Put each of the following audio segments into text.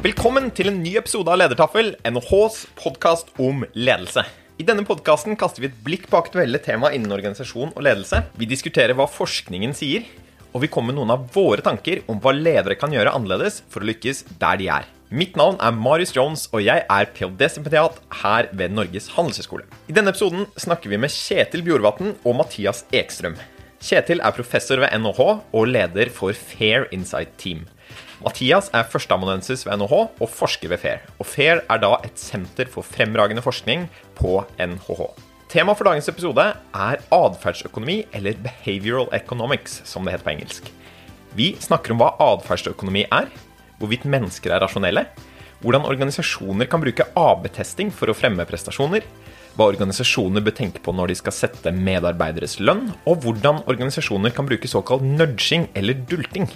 Velkommen til en ny episode av Ledertaffel, NHHs podkast om ledelse. I denne podkasten kaster vi et blikk på aktuelle tema innen organisasjon og ledelse. Vi diskuterer hva forskningen sier, og vi kommer med noen av våre tanker om hva ledere kan gjøre annerledes for å lykkes der de er. Mitt navn er Marius Jones, og jeg er ph.d.-stipendiat her ved Norges handelshøyskole. I denne episoden snakker vi med Kjetil Bjorvatn og Mathias Ekstrøm. Kjetil er professor ved NHH og leder for Fair Insight Team. Mathias er førsteamanuensis ved NHH og forsker ved FAIR. Og FAIR er da et senter for fremragende forskning på NHH. Temaet for dagens episode er atferdsøkonomi, eller behavioral economics, som det heter på engelsk. Vi snakker om hva atferdsøkonomi er, hvorvidt mennesker er rasjonelle, hvordan organisasjoner kan bruke AB-testing for å fremme prestasjoner, hva organisasjoner bør tenke på når de skal sette medarbeideres lønn, og hvordan organisasjoner kan bruke såkalt nudging eller dulting.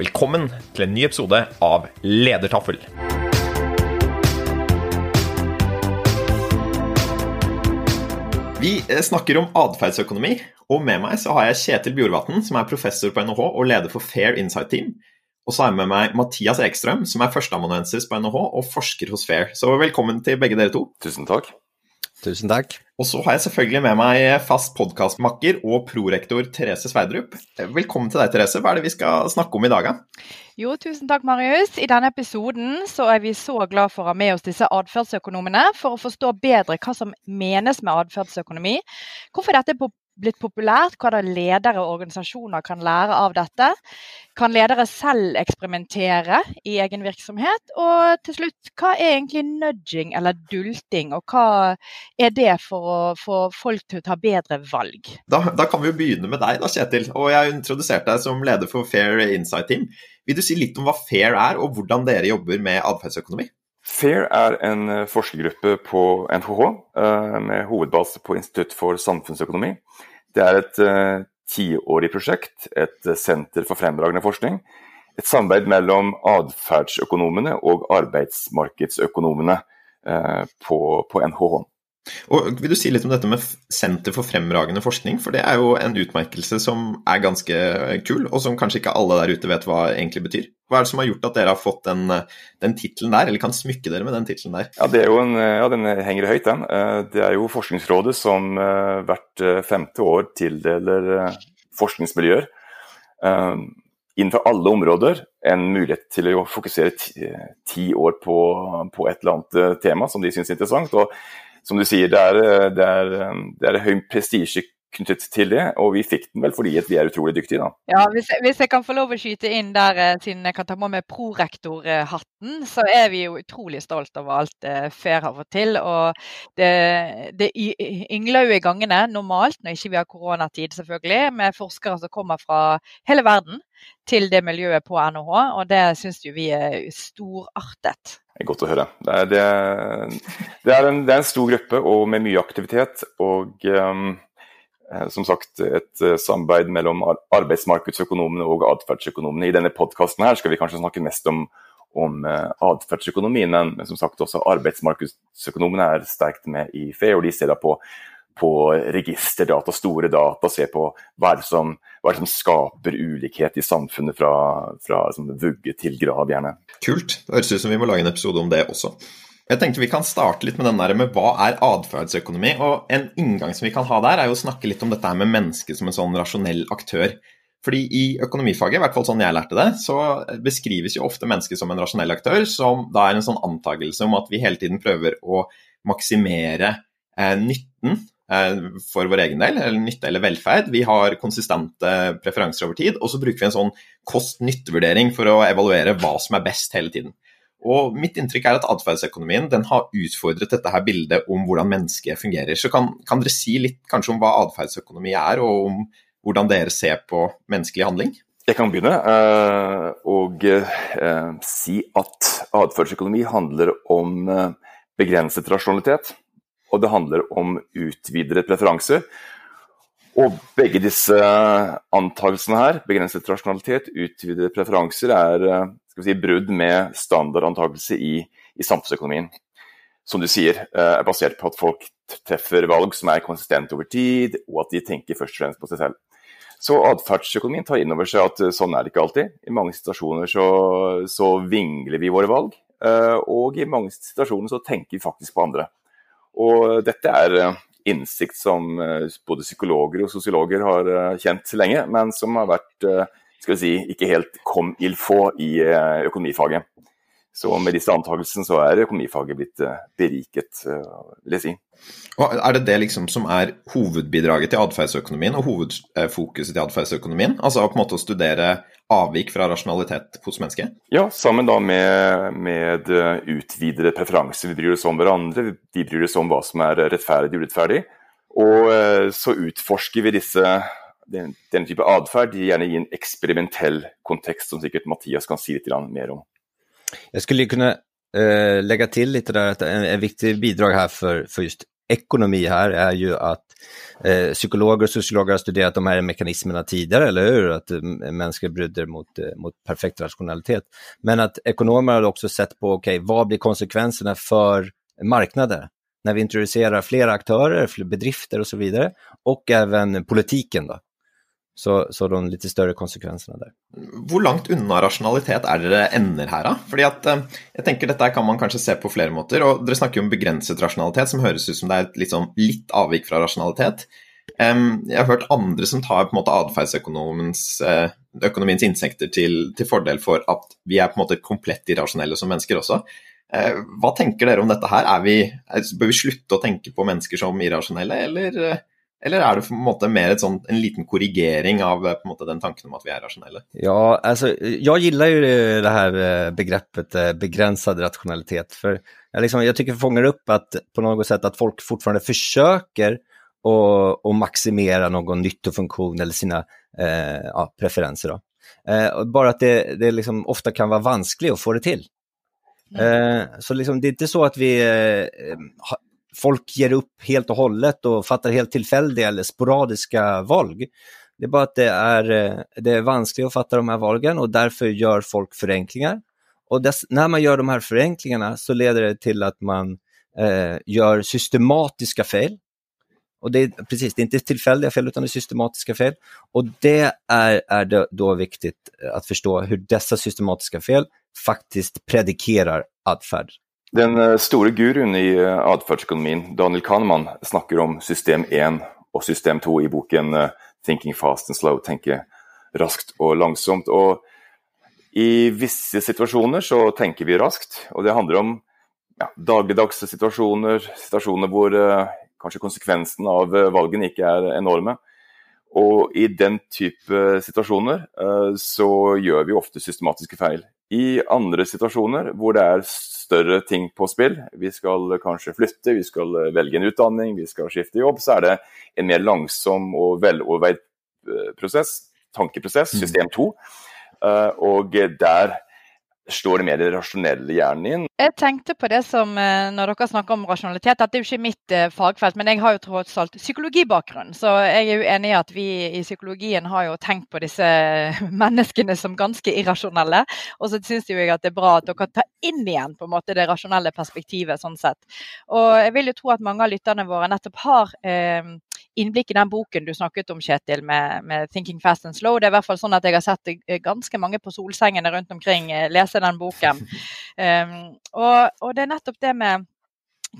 Velkommen til en ny episode av Ledertaffel. Vi eh, snakker om atferdsøkonomi, og med meg så har jeg Kjetil Bjorvatn, som er professor på NHH og leder for Fair Insight Team. Og så har jeg med meg Mathias Ekstrøm, som er førsteamanuensis på NHH og forsker hos Fair. Så velkommen til begge dere to. Tusen takk. Tusen takk. Og så har jeg selvfølgelig med meg fast podkastmakker og prorektor Therese Sverdrup. Velkommen til deg, Therese. Hva er det vi skal snakke om i dag? Jo, tusen takk, Marius. I denne episoden så er vi så glad for å ha med oss disse atferdsøkonomene for å forstå bedre hva som menes med atferdsøkonomi, hvorfor dette er blitt populært, hva da ledere og organisasjoner kan lære av dette. Kan ledere selv eksperimentere i egen virksomhet? Og til slutt, hva er egentlig nudging eller dulting, og hva er det for å få folk til å ta bedre valg? Da, da kan vi jo begynne med deg, da, Kjetil. Og jeg har introdusert deg som leder for Fair Insight Team. Vil du si litt om hva Fair er, og hvordan dere jobber med atferdsøkonomi? FAIR er en eh, forskergruppe på NHH eh, med hovedbase på Institutt for samfunnsøkonomi. Det er et uh, tiårig prosjekt, et senter for fremragende forskning. Et samarbeid mellom atferdsøkonomene og arbeidsmarkedsøkonomene uh, på, på NHH. Og Vil du si litt om dette med Senter for fremragende forskning? For det er jo en utmerkelse som er ganske kul, og som kanskje ikke alle der ute vet hva egentlig betyr. Hva er det som har gjort at dere har fått den, den tittelen der, eller kan smykke dere med den tittelen der? Ja, det en, ja, Den henger høyt, den. Eh, det er jo Forskningsrådet som eh, hvert eh, femte år tildeler forskningsmiljøer innenfor alle områder en mulighet til å fokusere ti, ti år på, på, et eller annet tema som de syns er interessant. og som du sier, det er, det er, det er høy prestisje knyttet til det, og vi fikk den vel fordi vi er utrolig dyktige, da. Ja, hvis, hvis, jeg kan få lov å skyte inn der, eh, siden jeg kan ta med meg prorektorhatten, så er vi jo utrolig stolt over alt eh, FAIR har fått til. Og det, det yngler jo i gangene normalt, når ikke vi har koronatid selvfølgelig, med forskere som kommer fra hele verden til det miljøet på NHH, og det syns jo vi er storartet. Det godt å høre. Det er, det, det er, en, det er en, stor gruppe og med mye aktivitet. Og um, som sagt et uh, samarbeid mellom arbeidsmarkedsøkonomene og atferdsøkonomene. I denne podkasten skal vi kanskje snakke mest om, om uh, atferdsøkonomien, men, men, som sagt også arbeidsmarkedsøkonomene er sterkt med i FE, og de ser da på på registerdata, store data, se på hva er det som, er det som skaper ulikhet i samfunnet fra, fra liksom, vugge til grav, gjerne. Kult. Det høres ut som vi må lage en episode om det også. Jeg tenkte Vi kan starte litt med den der med hva er atferdsøkonomi. og En inngang som vi kan ha der, er jo å snakke litt om dette med mennesket som en sånn rasjonell aktør. Fordi I økonomifaget, i hvert fall sånn jeg lærte det, så beskrives jo ofte mennesket som en rasjonell aktør, som da er en sånn antakelse om at vi hele tiden prøver å maksimere eh, nytten Eh, for vår egen del, eller nytte eller velferd. Vi har konsistente preferanser over tid, og så bruker vi en sånn kost-nytte-vurdering for å evaluere hva som er best hele tiden. Og Mitt inntrykk er at atferdsøkonomien den har utfordret dette her bildet om hvordan mennesket fungerer. Så kan, kan dere si litt kanskje om hva atferdsøkonomi er, og om hvordan dere ser på menneskelig handling? Jeg kan begynne uh, og uh, si at atferdsøkonomi handler om uh, begrenset rasjonalitet og det handler om utvidede preferanser. Og begge disse antakelsene her, begrenset rasjonalitet, utvidede preferanser, er eh, si, brudd med standardantakelse i, i samfunnsøkonomien. Som du sier, eh, er basert på at folk treffer valg som er konsistente over tid, og at de tenker først og fremst på seg selv. Så atferdsøkonomien tar inn over seg at sånn er det ikke alltid. I mange situasjoner så, så vingler vi våre valg, og i mange situasjoner så tenker vi faktisk på andre. Og dette er innsikt som både psykologer og sosiologer har kjent lenge, men som har vært skal vi si, ikke helt kom il få i økonomifaget. Så med disse antakelsene så er økonomifaget blitt eh, beriket, eh, vil jeg si. Og er det det liksom som er hovedbidraget til atferdsøkonomien og hovedfokuset til atferdsøkonomien? Altså på en måte å studere avvik fra rasjonalitet hos mennesket? Ja, sammen da med, med eh, utvidede preferanser. Vi bryr oss om hverandre, vi bryr oss om hva som er rettferdig og urettferdig. Og så utforsker vi disse den, denne type atferd gjerne i en eksperimentell kontekst, som sikkert Mathias kan si litt mer om. Jeg skulle kunne uh, legge til litt der at en, en viktig bidrag her for, for just ekonomi her er jo at eh, psykologer og sociologer har studert de her mekanismerna tidligere, eller hur? At eh, mennesker bryter mot, eh, mot perfekt rationalitet. Men at ekonomer har også sett på, ok, hva blir konsekvensene for marknader? når vi introduserer flere aktører, flere bedrifter og så videre, og även politiken då. Så, så de litt større konsekvensene der. Hvor langt unna rasjonalitet er dere ender her, da? Fordi at eh, jeg tenker Dette kan man kanskje se på flere måter. og Dere snakker jo om begrenset rasjonalitet, som høres ut som det er et liksom, litt avvik fra rasjonalitet. Jeg har hørt andre som tar på en måte atferdsøkonomiens eh, innsekter til, til, fordel for at vi er på en måte komplett irrasjonelle som mennesker også. Eh, hva tenker dere om dette her? Vi, bør vi slutte å tenke på mennesker som irrasjonelle, eller eller er det på en måte mer sånt, en liten korrigering av på en måte, den tanken om at vi er rasjonelle? Ja, altså, jeg gillar jo det her begrepet begreppet rasjonalitet. For jeg, För jag, liksom, jeg tycker det fångar upp att på noe sett, at folk fortfarande å, å maksimere noen nyttofunktion eller sine eh, ja, preferenser. Då. Eh, bare at det, det liksom ofte kan være vanskelig å få det till. Mm. Eh, så liksom, det er ikke så at vi eh, folk gir opp helt og hållet og fatter helt tilfeldige eller sporadiske valg. Det er bare at det är, eh, det er vanskelig å fatte de her valgene, og derfor gjør folk forenklinger. Og dess, når man gjør de her forenklingene, så leder det til at man eh, gjør systematiske feil. Og det er precis, det er ikke tilfeldige feil, utan det feil. Og det er, er det da viktig å forstå hvordan disse systematiske feil faktisk predikerer adfärd. Den eh, store guruen i eh, atferdsøkonomien, Daniel Kahneman, snakker om system 1 og system 2 i boken eh, 'Thinking Fast and Slow', tenke raskt og langsomt. Og I visse situasjoner så tenker vi raskt, og det handler om ja, dagligdagse situasjoner, situasjoner hvor eh, kanskje konsekvensen av valgene ikke er enorme. Og i den type situasjoner eh, så gjør vi ofte systematiske feil. I andre situasjoner hvor det er større ting på spill, vi skal kanskje flytte, vi skal velge en utdanning, vi skal skifte jobb, så er det en mer langsom og veloverveid eh, prosess, tankeprosess, mm. system 2. Eh, og der slår mer det rasjonelle hjernen inn. Jeg tenkte på det som, eh, når dere snakker om rasjonalitet, at det er jo ikke mitt eh, fagfelt, men jeg har jo tross alt psykologibakgrunn. Så jeg er jo enig i at vi i psykologien har jo tenkt på disse menneskene som ganske irrasjonelle. Og så syns jeg at det er bra at dere tar inn igjen på en måte det rasjonelle perspektivet. sånn sett. Og jeg vil jo tro at mange av lytterne våre nettopp har eh, innblikk i den boken du snakket om, Kjetil, med, med, 'Thinking Fast and Slow'. Det er i hvert fall sånn at jeg har sett eh, ganske mange på solsengene rundt omkring eh, lese den boken. Um, og, og, det er nettopp det med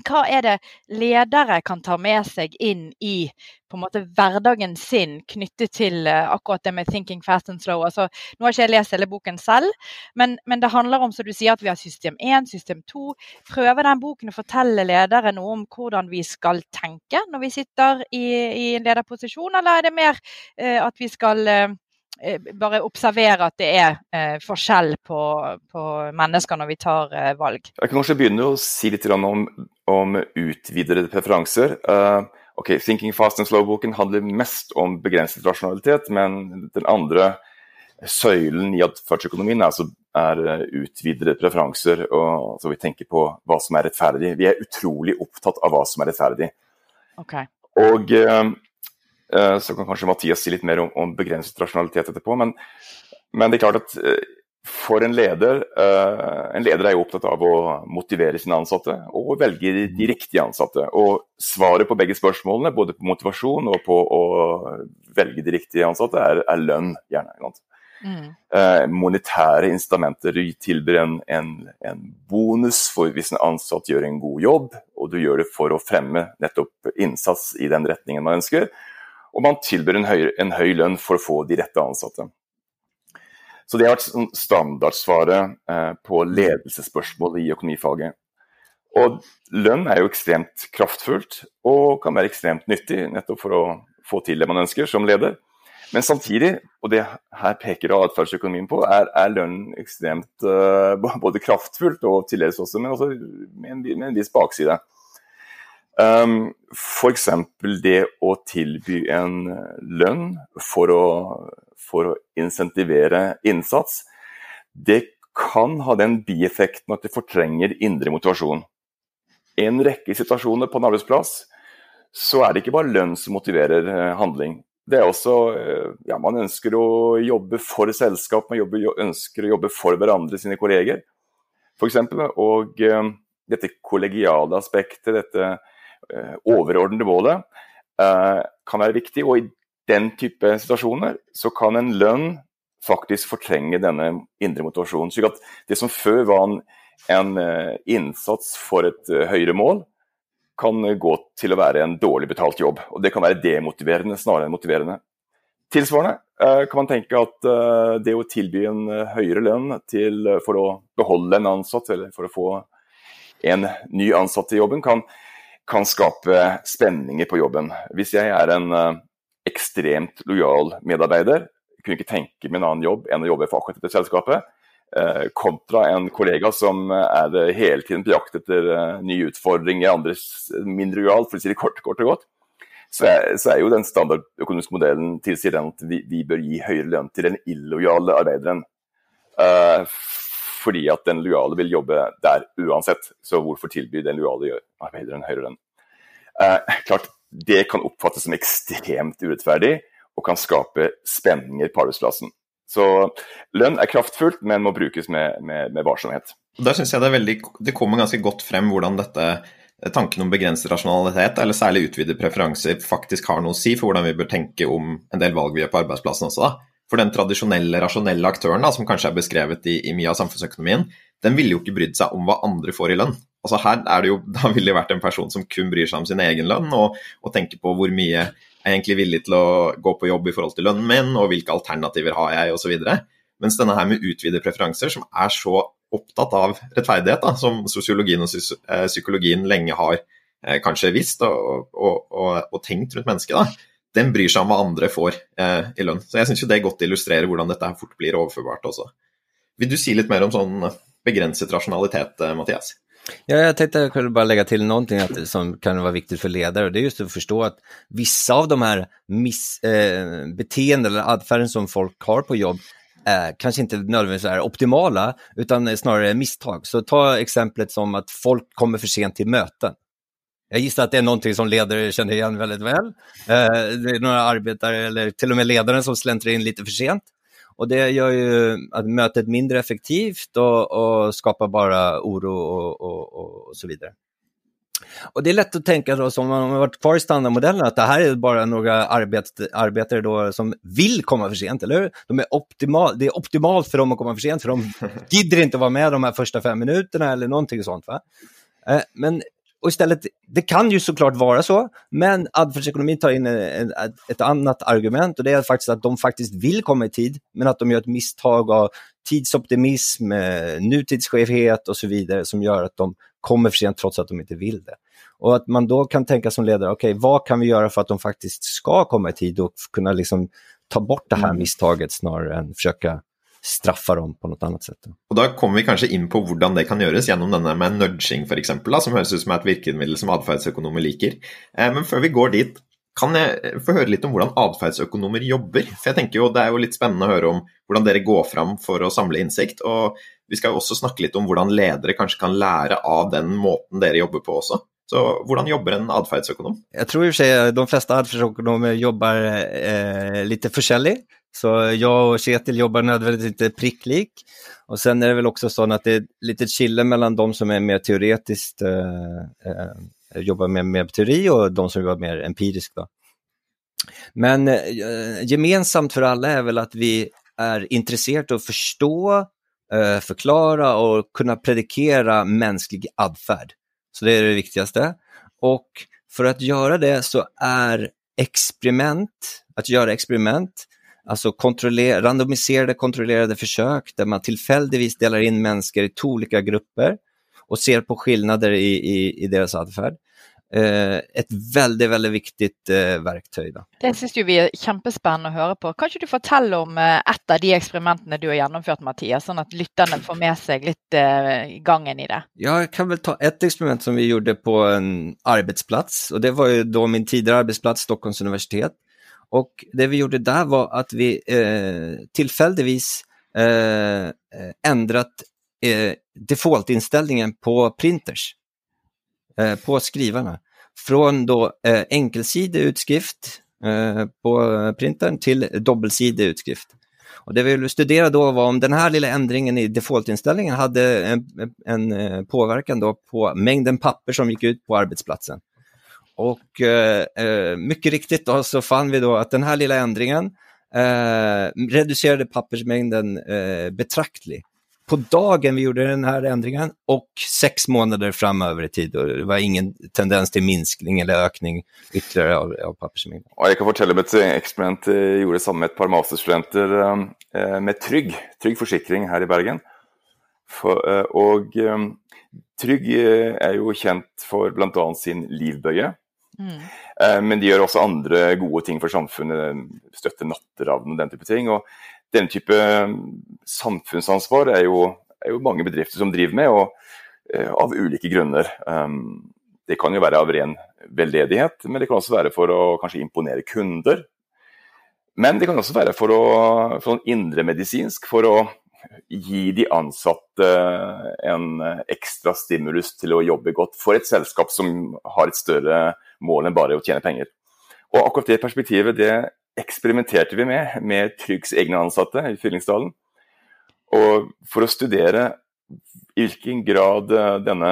hva er det ledere kan ta med seg inn i på en måte hverdagen sin knyttet til uh, akkurat det med 'thinking fast and slow'? Altså, nå har ikke jeg lest hele boken selv, men, men, det handler om som du sier, at vi har system 1, system 2. Prøver den boken å fortelle ledere noe om hvordan vi skal tenke når vi sitter i, i en lederposisjon, eller er det mer uh, at vi skal uh, Eh, bare observere at det er eh, forskjell på, på, mennesker når vi tar eh, valg. Jeg kan kanskje begynne å si litt om, om utvidede preferanser. Uh, ok, 'Thinking Fast and Slow'-boken handler mest om begrenset rasjonalitet, men den andre søylen i atferdsøkonomien er, er utvidede preferanser. og så Vi tenker på hva som er rettferdig. Vi er utrolig opptatt av hva som er rettferdig. Okay. Og uh, Eh, så kan kanskje Mathias si litt mer om, om begrenset rasjonalitet etterpå. Men, men, det er klart at eh, for en leder uh, En leder er jo opptatt av å motivere sine ansatte og velge de riktige ansatte. Og svaret på begge spørsmålene, både på motivasjon og på å velge de riktige ansatte, er, er lønn, gjerne. Mm. Monetære instrumenter Du tilbyr en, en, en, bonus for hvis en ansatt gjør en god jobb, og du gjør det for å fremme nettopp innsats i den retningen man ønsker. Og man tilbyr en høy, en høy lønn for å få de rette ansatte. Så det har vært sånn standardsvaret eh, på ledelsesspørsmål i økonomifaget. Og lønn er jo ekstremt kraftfullt og kan være ekstremt nyttig nettopp for å få til det man ønsker som leder. Men samtidig, og det her peker atferdsøkonomien på, er, er lønn ekstremt uh, både kraftfullt og til dels også, men også med en, med en viss bakside. Um, F.eks. det å tilby en lønn for å for å insentivere innsats, det kan ha den bieffekten at det fortrenger indre motivasjon. I en rekke situasjoner på en arbeidsplass så er det ikke bare lønn som motiverer eh, handling. Det er også eh, ja, Man ønsker å jobbe for selskap, man jobber, ønsker å jobbe for hverandre, sine kolleger. Eksempel, og um, dette kollegiale aspektet, dette overordnede målet, uh, kan være viktig. Og i den type situasjoner, så kan en lønn faktisk fortrenge denne indre motivasjonen. slik at det som før var en, en eh, innsats for et eh, høyere mål, kan gå til å være en dårlig betalt jobb. Og det kan være demotiverende snarere enn motiverende. Tilsvarende eh, kan man tenke at det å tilby en høyere lønn til, for å beholde en ansatt, eller for å få en ny ansatt i jobben, kan, kan skape spenninger på jobben. Hvis jeg er en ekstremt lojal medarbeider. Kunne ikke tenke meg en annen jobb enn å jobbe for akkurat dette selskapet. Eh, kontra en kollega som er hele tiden på jakt etter nye utfordringer, andres mindre lojal, for å si det kort, kort og godt. Så er, så er, jo den standardøkonomiske modellen tilsier at vi, vi, bør gi høyere lønn til den illojale arbeideren. Uh, fordi at den lojale vil jobbe der uansett. Så hvorfor tilby den lojale arbeideren høyere lønn? Eh, klart, det kan oppfattes som ekstremt urettferdig og kan skape spenninger på arbeidsplassen. Så lønn er kraftfullt, men må brukes med, med, med varsomhet. Der synes jeg det, veldig, det, kommer ganske godt frem hvordan dette tanken om begrenset rasjonalitet, eller særlig utvidede preferanser, faktisk har noe å si for hvordan vi bør tenke om en del valg vi gjør på arbeidsplassen også. da. For den tradisjonelle, rasjonelle aktøren da, som kanskje er beskrevet i, i mye av samfunnsøkonomien, den ville jo ikke brydd seg om hva andre får i lønn. Altså her er det jo, Da ville det vært en person som kun bryr seg om sin egen lønn, og, og tenker på hvor mye jeg er egentlig villig til å gå på jobb i forhold til lønnen min, og hvilke alternativer har jeg, osv. Mens denne her med utvidede preferanser, som er så opptatt av rettferdighet, da, som sosiologien og eh, psykologien lenge har eh, kanskje visst og, og, og, og, tenkt rundt mennesket, da, den bryr seg om hva andre får eh, i lønn. Så jeg syns det godt illustrerer hvordan dette her fort blir overførbart også. Vil du si litt mer om sånn begrenset rasjonalitet, eh, Mathias? Ja, jag tänkte jag kunde lägga till någonting att, som kan vara viktigt för ledare och det är just att förstå att vissa av de här miss, eh, beteenden eller adfärden som folk har på jobb eh, kanskje ikke nødvendigvis er optimale, utan snarere misstag. Så ta eksemplet som at folk kommer for sent til möten. Jag gissar att det är någonting som ledare känner igen väldigt väl. Eh, det är några arbetare eller till och med ledaren som släntrar in lite för sent. Och det gör ju att mötet mindre effektivt och, och skapar bara oro och, och, och, så vidare. Och det är lätt att tänka då, som om man har varit kvar i standardmodellen, att det här är bara några arbet, arbetare då som vill komma för sent, eller hur? De är optimal, det är optimalt för dem att komma för sent, för de gidder inte vara med de här första fem minuterna eller någonting sånt. Va? Eh, men och istället, det kan ju såklart vara så, men adfärdsekonomin tar in et ett annat argument och det är faktiskt att de faktiskt vill komma i tid, men att de gör ett misstag av tidsoptimism, eh, nutidsskevhet och så vidare som gör att de kommer för sent trots att de inte vill det. Och att man då kan tänka som ledare, okej, okay, vad kan vi göra för att de faktiskt ska komma i tid och kunna liksom ta bort det här mm. misstaget snarare än försöka straffa dem på noe annet sett. Og Da kommer vi kanskje inn på hvordan det kan gjøres gjennom denne med nudging f.eks., som høres ut som et virkemiddel som atferdsøkonomer liker. Eh, men før vi går dit, kan jeg få høre litt om hvordan atferdsøkonomer jobber? For jeg tenker jo Det er jo litt spennende å høre om hvordan dere går fram for å samle innsikt. Og vi skal jo også snakke litt om hvordan ledere kanskje kan lære av den måten dere jobber på også. Så hvordan jobber en atferdsøkonom? Jeg tror i og for seg de fleste atferdsøkonomer jobber eh, litt forskjellig. Så jag och Kjetil jobbar nödvändigtvis inte pricklik. Och sen är det väl också sånn att det är lite skille mellan de som är mer teoretiskt, eh, eh, jobbar med, mer teori och de som jobbar mer empiriskt. Då. Men eh, gemensamt för alla är väl att vi är intresserade av att förstå, eh, förklara och kunna predikera mänsklig adfärd. Så det är det viktigaste. Och för att göra det så är experiment, att göra experiment, alltså kontroller randomiserade kontrollerade försök där man tillfälligtvis delar in människor i to olika grupper och ser på skillnader i, i, i deras adfärd. Eh, et veldig veldig viktig eh, verktøy. Da. Det syns vi er kjempespennende å høre på. Kan ikke du fortelle om eh, et av de eksperimentene du har gjennomført, Mathias, sånn at lytterne får med seg litt gangen i det? Ja, jeg kan vel ta et eksperiment som vi gjorde på en arbeidsplass. og Det var jo da min tidligere arbeidsplass, Stockholms universitet. Og det vi gjorde der, var at vi eh, tillfälligtvis eh, endret eh, default-innstillingen på printers. Eh, på skrivarna. Från då eh, enkelsidig utskrift eh, på printern till dubbelsidig utskrift. Och det vi ville studera då var om den här lilla ändringen i defaultinställningen hade en, en påverkan då på mängden papper som gick ut på arbetsplatsen. Och eh, mycket riktigt då så fann vi då att den här lilla ändringen eh, reducerade pappersmängden eh, betraktligt på dagen vi gjorde den här ändringen och sex månader framöver i tid. Och det var ingen tendens till minskning eller ökning ytterligare av, av pappersmängden. Ja, jag kan fortelle om ett experiment jag gjorde sammen med ett par masterstudenter eh, med Trygg, Trygg Forsikring här i Bergen. For, eh, og eh, Trygg er jo kjent for bl.a. sin livbøye. Mm. Men de gjør også andre gode ting for samfunnet, støtter Natteravn og den type ting. og den type um, samfunnsansvar er jo, er jo, mange bedrifter som driver med, og av ulike grunner. Det kan jo være av ren veldedighet, men det kan også være for å kanskje imponere kunder. Men det kan også være for å sånn indremedisinsk, for å gi de ansatte en ekstra stimulus til å jobbe godt for et selskap som har et større mål enn bare å tjene penger. Og akkurat det perspektivet det eksperimenterte vi med, med Tryggs egne ansatte i Fyllingsdalen. Og for å studere i hvilken grad eh, denne,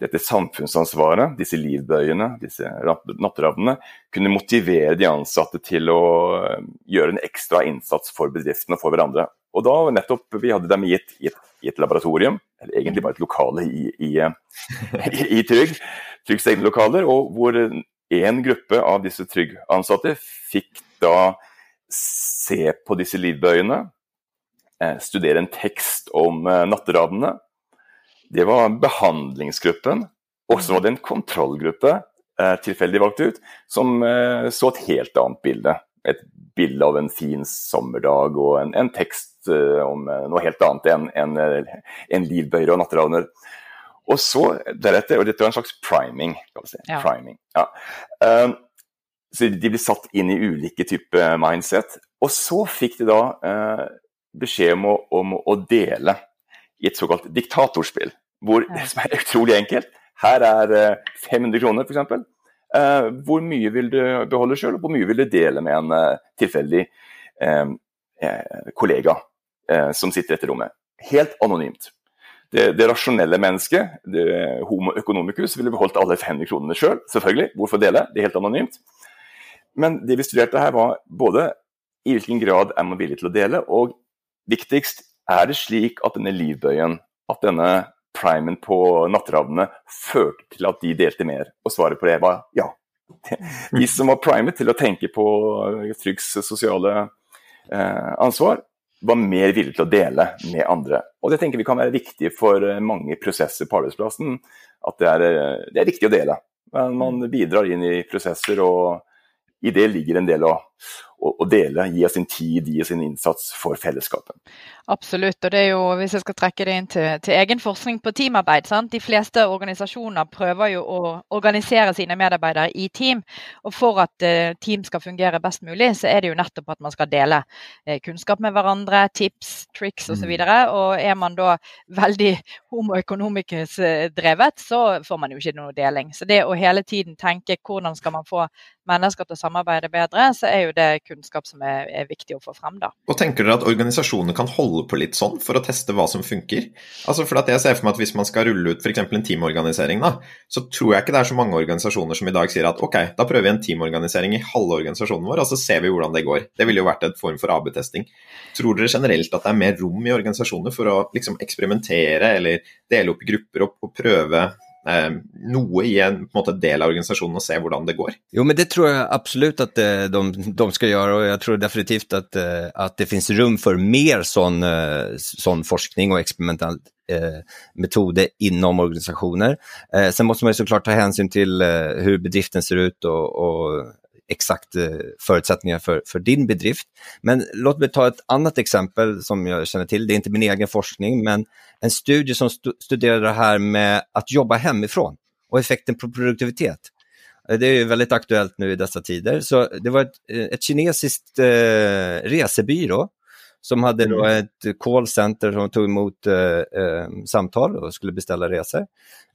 dette samfunnsansvaret, disse livbøyene, disse natteravnene, kunne motivere de ansatte til å eh, gjøre en ekstra innsats for bedriften og for hverandre. Og da nettopp, Vi hadde dem gitt, et, i et, laboratorium, eller egentlig bare et lokale i, i, i, i Trygg, Tryggs egne lokaler, og hvor en gruppe av disse Trygg-ansatte fikk da se på disse livbøyene, eh, studere en tekst om eh, natteravnene. Det var behandlingsgruppen. Og så var det en kontrollgruppe, eh, tilfeldig valgt ut, som så et helt annet bilde. Et bilde av en fin sommerdag og en, en tekst om noe helt annet enn en, en livbøyer og natteravner. Og så deretter, og dette var en slags priming, kan vi si. Ja. priming. Ja. Så de blir satt inn i ulike typer mindset. Og så fikk de da uh, beskjed om å, om å, dele i et såkalt diktatorspill. Hvor det som er utrolig enkelt Her er uh, 500 kroner, f.eks. Uh, hvor mye vil du beholde sjøl, og hvor mye vil du dele med en uh, tilfeldig eh, eh, kollega eh, som sitter i dette rommet? Helt anonymt. Det, det, rasjonelle mennesket, det homo economicus, ville beholdt alle 500 kronene sjøl, selv, selvfølgelig. Hvorfor dele? Det er helt anonymt. Men det vi studerte her, var både i hvilken grad er man villig til å dele, og viktigst, er det slik at denne livbøyen, at denne primen på natteravnene, førte til at de delte mer? Og svaret på det var ja. De som var primet til å tenke på Tryggs sosiale eh, ansvar, var mer villig til å dele med andre. Og Det tenker vi kan være viktig for mange prosesser på arbeidsplassen. At det er, det er viktig å dele. Men man bidrar inn i prosesser og i det ligger en del å, å, dele, gi av sin tid, gi av sin innsats for fellesskapet. Absolutt. og det er jo, Hvis jeg skal trekke det inn til, til egen forskning på teamarbeid. Sant? De fleste organisasjoner prøver jo å organisere sine medarbeidere i team. og For at uh, team skal fungere best mulig, så er det jo nettopp at man skal dele uh, kunnskap med hverandre, tips, tricks osv. Og, så mm. og er man da veldig homoøkonomikus drevet, så får man jo ikke noe deling. Så det å hele tiden tenke hvordan skal man få mennesker til å samarbeide bedre, så er jo det kunnskap som er, er, viktig å få fram. da. Og Tenker dere at organisasjoner kan holde på litt sånn for å teste hva som funker? Altså for at jeg ser for meg at Hvis man skal rulle ut f.eks. en teamorganisering, da, så tror jeg ikke det er så mange organisasjoner som i dag sier at ok, da prøver vi en teamorganisering i halve organisasjonen vår, og så ser vi hvordan det går. Det ville jo vært en form for AB-testing. Tror dere generelt at det er mer rom i organisasjoner for å liksom eksperimentere eller dele opp i grupper og, og prøve noe i en, på en måte, del av organisasjonen og se hvordan det går? Jo, men det tror jeg absolutt at eh, de, de skal gjøre, og jeg tror definitivt at, eh, at det finnes rom for mer sånn, eh, sånn forskning og eksperimentell metode innom organisationer. sen måste man ju såklart ta hänsyn till hur bedriften ser ut og, och exakt eh, förutsättningar för, för din bedrift. Men låt mig ta ett annat exempel som jag känner till. Det är inte min egen forskning, men en studie som stu studerar det här med att jobba hemifrån och effekten på produktivitet. Eh, det är väldigt aktuellt nu i dessa tider. Så det var ett, eh, ett kinesiskt eh, resebyrå som hade då mm. ett callcenter som tog emot eh, eh, samtal och skulle beställa resor.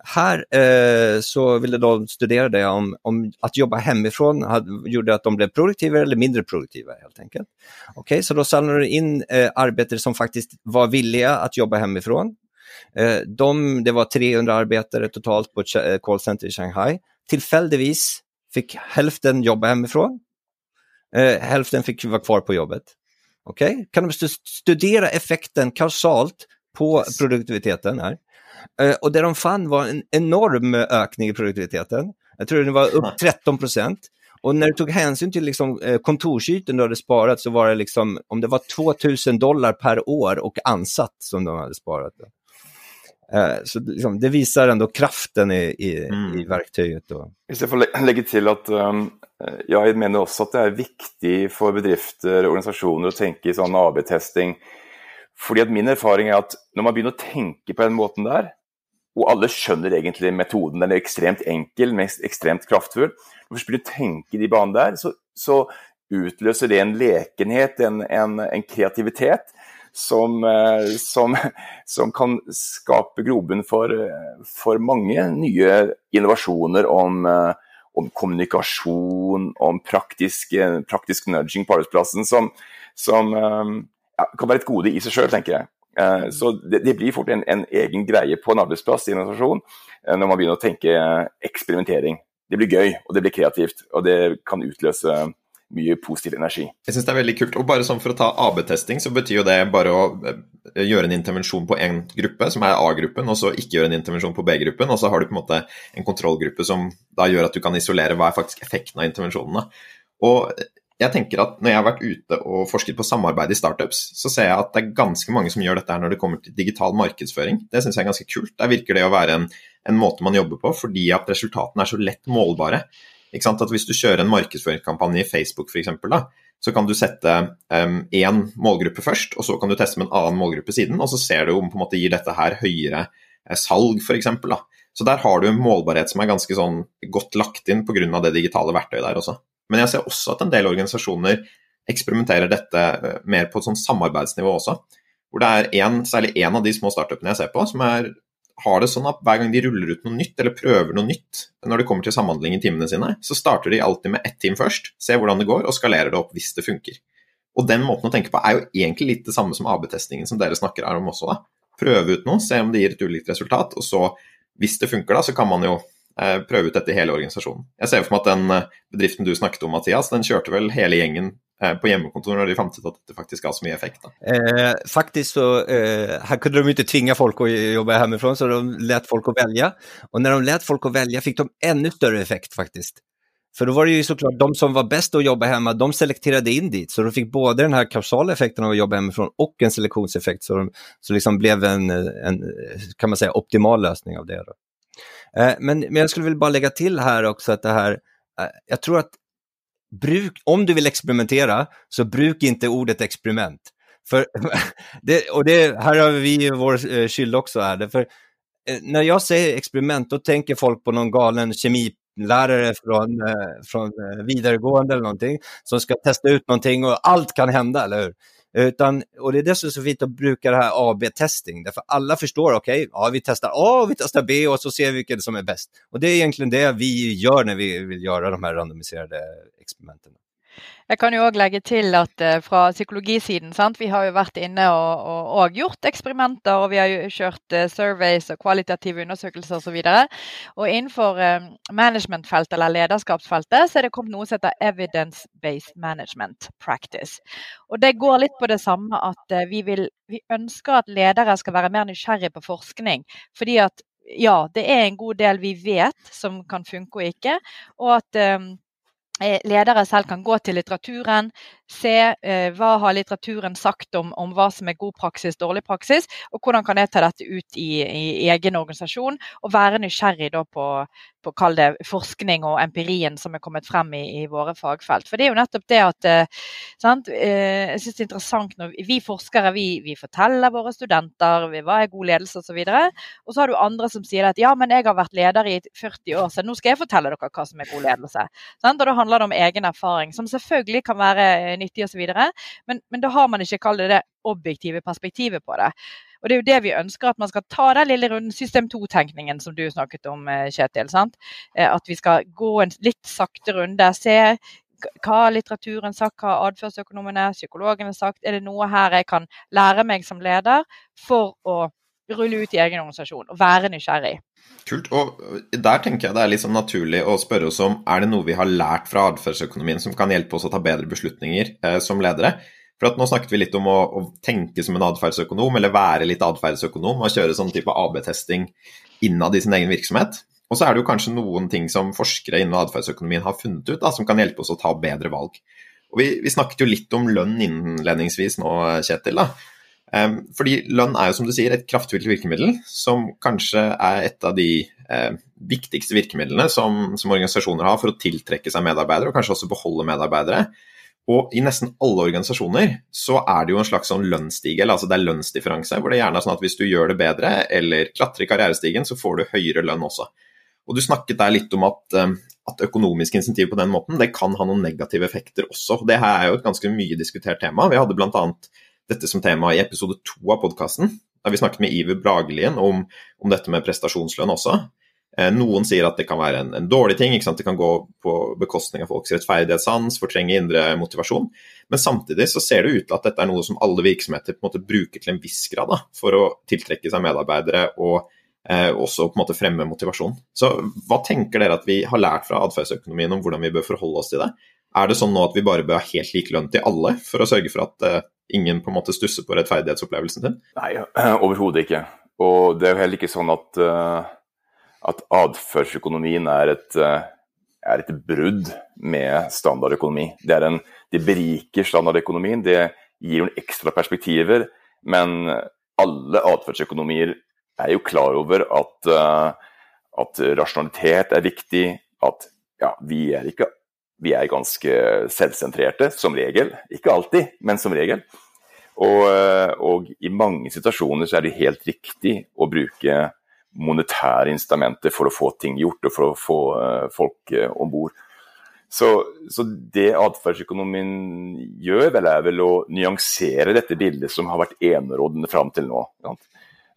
Här eh, så ville de studera det om, om att jobba hemifrån hade, gjorde att de blev produktivare eller mindre produktiva helt enkelt. Okej, okay, så då samlade de in eh, arbetare som faktiskt var villiga att jobba hemifrån. Eh, de, det var 300 arbetare totalt på ett eh, callcenter i Shanghai. Tillfälligtvis fick hälften jobba hemifrån. Hälften fick vara kvar på jobbet. Okay? Kan de studere effekten kausalt på produktiviteten her? Uh, och det de fann var en enorm økning i produktiviteten. Jeg tror det var opp 13 og når när du tok hensyn til liksom, eh, du hadde sparat så var det liksom, om det var 2000 dollar per år og ansatt som de hadde sparat. Uh, så liksom, det viser ändå kraften i, i, mm. i verktyget. Då. Hvis jeg får legge til at um, jeg mener også at det er viktig for bedrifter og organisasjoner å tenke i sånn AB-testing. Fordi at Min erfaring er at når man begynner å tenke på den måten der, og alle skjønner egentlig metoden, den er ekstremt enkel, men ekstremt kraftfull. Når man begynner å tenke i de banene der, så, så, utløser det en lekenhet, en, en, en kreativitet, som, eh, som, som, kan skape grobunn for, for mange nye innovasjoner om uh, om kommunikasjon, om praktisk, praktisk nudging på arbeidsplassen, som, som eh, ja, kan være et gode i seg sjøl, tenker jeg. Så det, det, blir fort en, en, egen greie på en arbeidsplass i en organisasjon når man begynner å tenke eksperimentering. Det blir gøy, og det blir kreativt, og det kan utløse mye positiv energi. Jeg synes det er veldig kult. Og bare sånn for å ta AB-testing, så betyr jo det bare å eh, gjøre en intervensjon på én gruppe, som er A-gruppen, og så ikke gjøre en intervensjon på B-gruppen. Og så har du på en måte en kontrollgruppe som da gjør at du kan isolere hva er faktisk effekten av intervensjonene. Og jeg tenker at Når jeg har vært ute og forsket på samarbeid i startups, så ser jeg at det er ganske mange som gjør dette her når det kommer til digital markedsføring. Det syns jeg er ganske kult. Der virker det å være en, en måte man jobber på, fordi at resultatene er så lett målbare. At Hvis du kjører en markedsføringskampanje i Facebook f.eks., så kan du sette én um, målgruppe først, og så kan du teste med en annen målgruppe siden, og så ser du om på en måte gir dette her høyere eh, salg f.eks. Så der har du en målbarhet som er ganske sånn godt lagt inn pga. det digitale verktøyet der også. Men jeg ser også at en del organisasjoner eksperimenterer dette eh, mer på et sånn samarbeidsnivå også. Hvor det er en, særlig én av de små startupene jeg ser på, som er har det sånn at hver gang de ruller ut noe nytt, eller prøver noe nytt når det kommer til samhandling i timene sine, så starter de alltid med ett team først, ser hvordan det går, og skalerer det opp hvis det funker. Og den måten å tenke på er jo egentlig litt det samme som AB-testingen som dere snakker her om også, da. Prøve ut noe, se om det gir et ulikt resultat, og så, hvis det funker, da, så kan man jo eh, prøve ut dette i hele organisasjonen. Jeg ser for meg at den eh, bedriften du snakket om, Mathias, den kjørte vel hele gjengen på hjemmekontor når de fant ut at dette faktisk har så mye effekt? Eh, faktisk så eh, Her kunne de ikke tvinge folk å jobbe hjemmefra, så de lot folk å velge. Og når de lot folk å velge, fikk de enda større effekt, faktisk. For da var det jo så klart, de som var best å jobbe hjemme, de selekterte inn dit. Så de fikk både den her kausale effekten av å jobbe hjemmefra og en seleksjonseffekt. Så, de, så liksom ble en, en kan man si, optimal løsning av det. Eh, men, men jeg skulle vel bare legge til her også at det her, eh, jeg tror at bruk, om du vill experimentera så bruk inte ordet experiment. För, det, och det, här har vi vår eh, skyld också. Här, för, eh, när jag säger experiment då tänker folk på någon galen kemilärare från, eh, från eh, eller någonting som ska testa ut någonting och allt kan hända, eller hur? Utan, och det är det som är så fint att bruka det här AB-testing, därför alla förstår, okej, ja, vi testar A och vi testar B och så ser vi vilket som är bäst. Och det är egentligen det vi gör när vi vill göra de här randomiserade experimenten. Jeg kan jo òg legge til at uh, fra psykologisiden sant? Vi har jo vært inne og, og, og gjort eksperimenter, og vi har jo kjørt uh, surveys og kvalitative undersøkelser osv. Og, så og innenfor uh, managementfeltet eller lederskapsfeltet så er det kommet noe som heter evidence-based management practice. Og Det går litt på det samme at vi, vil, vi ønsker at ledere skal være mer nysgjerrige på forskning. fordi at ja, det er en god del vi vet som kan funke og ikke. Og at ledere selv kan gå til litteraturen, se eh, hva har litteraturen sagt om, om, hva som er god praksis, dårlig praksis, og hvordan kan jeg ta dette ut i, i egen organisasjon. Og være nysgjerrig på, på kall det forskning og empirien som er kommet frem i, i våre fagfelt. For det er jo nettopp det at eh, eh, Jeg syns det er interessant når vi forskere vi, vi forteller våre studenter hva er god ledelse osv. Og, og så har du andre som sier at ja, men jeg har vært leder i 40 år, så nå skal jeg fortelle dere hva som er god ledelse. Sant? Og da handler det om egen erfaring, som selvfølgelig kan være nyttig osv. Men, men da har man ikke kall det det objektive perspektivet på det. Og Det er jo det vi ønsker, at man skal ta den lille runden, system 2-tenkningen som du snakket om, eh, Kjetil. sant? Eh, at vi skal gå en litt sakte runde, se hva har litteraturen sagt, hva har atferdsøkonomene, psykologene sagt. Er det noe her jeg kan lære meg som leder for å rulle ut i egen organisasjon og være nysgjerrig? Kult. Og der tenker jeg det er litt sånn naturlig å spørre oss om er det noe vi har lært fra atferdsøkonomien som kan hjelpe oss å ta bedre beslutninger eh, som ledere. For Nå snakket vi litt om å, å tenke som en atferdsøkonom, eller være litt atferdsøkonom og kjøre sånn type AB-testing innad i sin egen virksomhet. Og så er det jo kanskje noen ting som forskere innen atferdsøkonomien har funnet ut da, som kan hjelpe oss å ta bedre valg. Og vi, vi snakket jo litt om lønn innledningsvis nå, Kjetil. da. Um, fordi lønn er jo som du sier et kraftfullt virkemiddel, som kanskje er et av de eh, viktigste virkemidlene som, som, organisasjoner har for å tiltrekke seg medarbeidere, og kanskje også beholde medarbeidere. Og i nesten alle organisasjoner så er det jo en slags sånn lønnsstige, altså det er lønnsdifferanse, hvor det gjerne er sånn at hvis du gjør det bedre eller klatrer i karrierestigen, så får du høyere lønn også. Og du snakket der litt om at, eh, at økonomiske insentiv på den måten, det kan ha noen negative effekter også. Det her er jo et ganske mye diskutert tema. Vi hadde bl.a. dette som tema i episode to av podkasten, da vi snakket med Iver Bragelien om, om dette med prestasjonslønn også. Eh, noen sier at det kan være en, en dårlig ting, det kan gå på bekostning av folks rettferdighetssans, fortrenge indre motivasjon. Men samtidig så ser det ut til at dette er noe som alle virksomheter på en måte bruker til en viss grad da, for å tiltrekke seg medarbeidere og eh, også på en måte fremme motivasjon. Så hva tenker dere at vi har lært fra atferdsøkonomien om hvordan vi bør forholde oss til det? Er det sånn nå at vi bare bør ha helt lik lønn til alle, for å sørge for at eh, ingen på en måte stusser på rettferdighetsopplevelsen sin? Nei, overhodet ikke. Og det er jo heller ikke sånn at uh at atferdsøkonomien er et, eh, er et brudd med standardøkonomi. Det, en, det beriker standardøkonomien, det gir noen ekstra perspektiver. Men alle atferdsøkonomier er jo klar over at, at rasjonalitet er viktig. At ja, vi er, ikke, vi er ganske selvsentrerte, som regel. Ikke alltid, men som regel. Og, eh, og, i mange situasjoner så er det helt riktig å bruke monetære instrumenter for å få ting gjort og for å få uh, folk uh, om bord. Så, så, det atferdsøkonomien gjør, vel er vel å nyansere dette bildet som har vært enerådende fram til nå.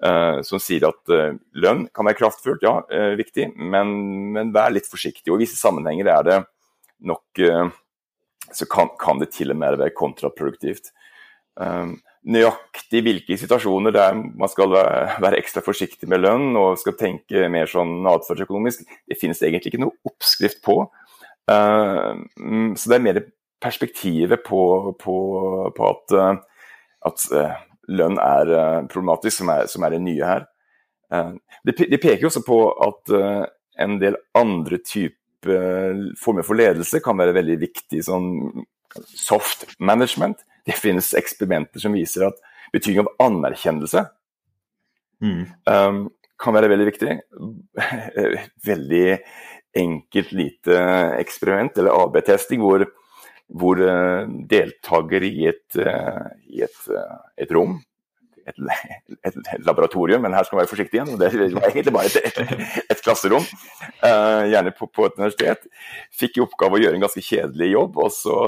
Uh, som sier at lønn kan være kraftfullt, ja, viktig, men, men, vær litt forsiktig. Og I visse sammenhenger er det nok Så kan, kan, det til og med være kontraproduktivt. Um, nøyaktig hvilke situasjoner der man skal være ekstra forsiktig med lønn og skal tenke mer sånn atferdsøkonomisk, det finnes egentlig ikke noe oppskrift på. Uh, så det er mer perspektivet på, på, på at, at lønn er problematisk, som er, som er, det nye her. Det, peker også på at en del andre typer former for ledelse kan være veldig viktig. sånn soft management det finnes eksperimenter som viser at betydning av anerkjennelse mm. um, kan være veldig viktig. veldig enkelt, lite eksperiment, eller AB-testing, hvor, hvor deltaker i et, uh, i et, et rom et, et, laboratorium, men her skal man være forsiktig igjen. Det var egentlig bare et, et klasserom, uh, gjerne på, på, et universitet. Fikk i oppgave å gjøre en ganske kjedelig jobb. og så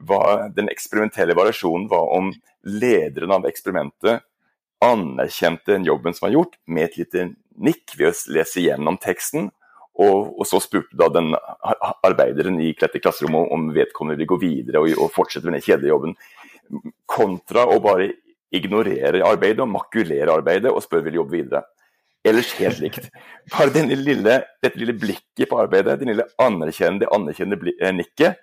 var, den eksperimentelle variasjonen var om lederen av eksperimentet anerkjente den jobben som var gjort, med et lite nikk ved å lese gjennom teksten, Og, og, så spurte da den arbeideren i dette klasserommet om vedkommende vil gå videre og, og fortsette med den kjedelige jobben, kontra å bare ignorere arbeidet og makulere arbeidet og spørre vil jobbe videre. Ellers helt likt. Bare denne lille, dette lille blikket på arbeidet, den lille anerkjennende, anerkjennende eh, nikket,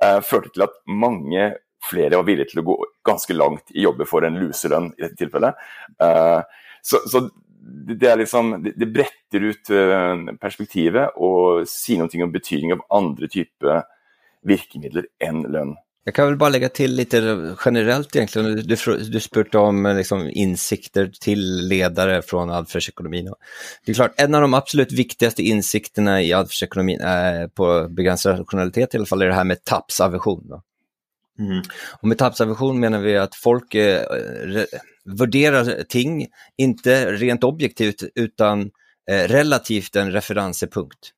eh, førte til at mange flere var villige til å gå ganske langt i jobber for en luselønn i dette tilfellet. Eh, så, så det, liksom, det, bretter ut uh, perspektivet og sier noe om betydningen av andre typer virkemidler enn lønn. Jag kan väl bara lägga till lite generellt egentligen. Du, du spurte om eh, liksom, insikter till ledare från adfärdsekonomin. Det är klart, en av de absolut viktigaste insikterna i adfärdsekonomin eh, på begränsad rationalitet i alla fall är det här med tappsaversion. Mm. Och med tappsaversion menar vi att folk eh, värderar ting, inte rent objektivt utan eh, relativt en referensepunkt.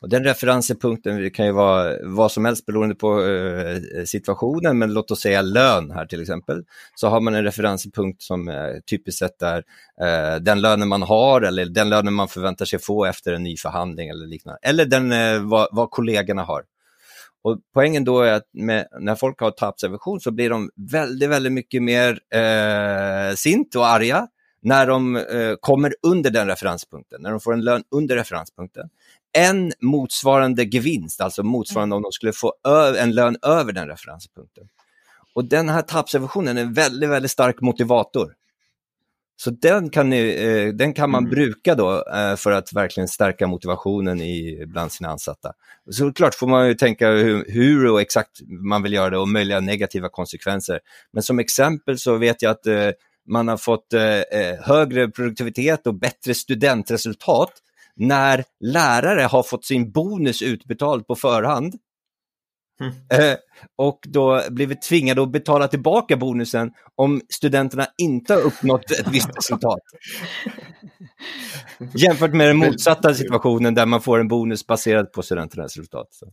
Och den referenspunkten kan ju vara vad som helst beroende på eh, situationen, men låt oss säga lön här till exempel. Så har man en referenspunkt som eh, typiskt sett är eh, den lönen man har eller den lönen man förväntar sig få efter en ny förhandling eller liknande. Eller den, eh, vad, kollegorna har. Och poängen då är att med, när folk har tappsaversion så blir de väldigt, väldigt mycket mer eh, sint och arga när de eh, kommer under den referenspunkten, när de får en lön under referenspunkten en motsvarande gevinst, alltså motsvarande om de skulle få en lön över den referenspunkten. Och den här tappsrevisionen är en väldigt, väldigt stark motivator. Så den kan, ni, eh, den kan man mm. bruka då eh, för att verkligen stärka motivationen i, bland sina ansatta. Såklart får man ju tänka hur, hur, och exakt man vill göra det och möjliga negativa konsekvenser. Men som exempel så vet jag att eh, man har fått högre produktivitet och bättre studentresultat när lärare har fått sin bonus utbetald på förhand mm. och då blivit tvingade att betala tillbaka bonusen om studenterna inte har uppnått ett visst resultat. Jämfört med den motsatta situationen där man får en bonus baserad på studenternas resultat. Så.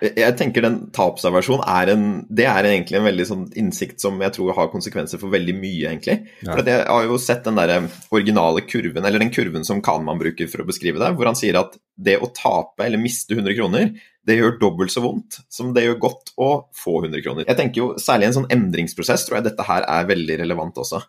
Jeg tenker den tapsaversjonen er en Det er egentlig en veldig sånn innsikt som jeg tror har konsekvenser for veldig mye, egentlig. Ja. For Jeg har jo sett den derre originale kurven, eller den kurven som Kahneman bruker for å beskrive det, hvor han sier at det å tape eller miste 100 kroner, det gjør dobbelt så vondt som det gjør godt å få 100 kroner. Jeg tenker jo Særlig i en sånn endringsprosess tror jeg dette her er veldig relevant også.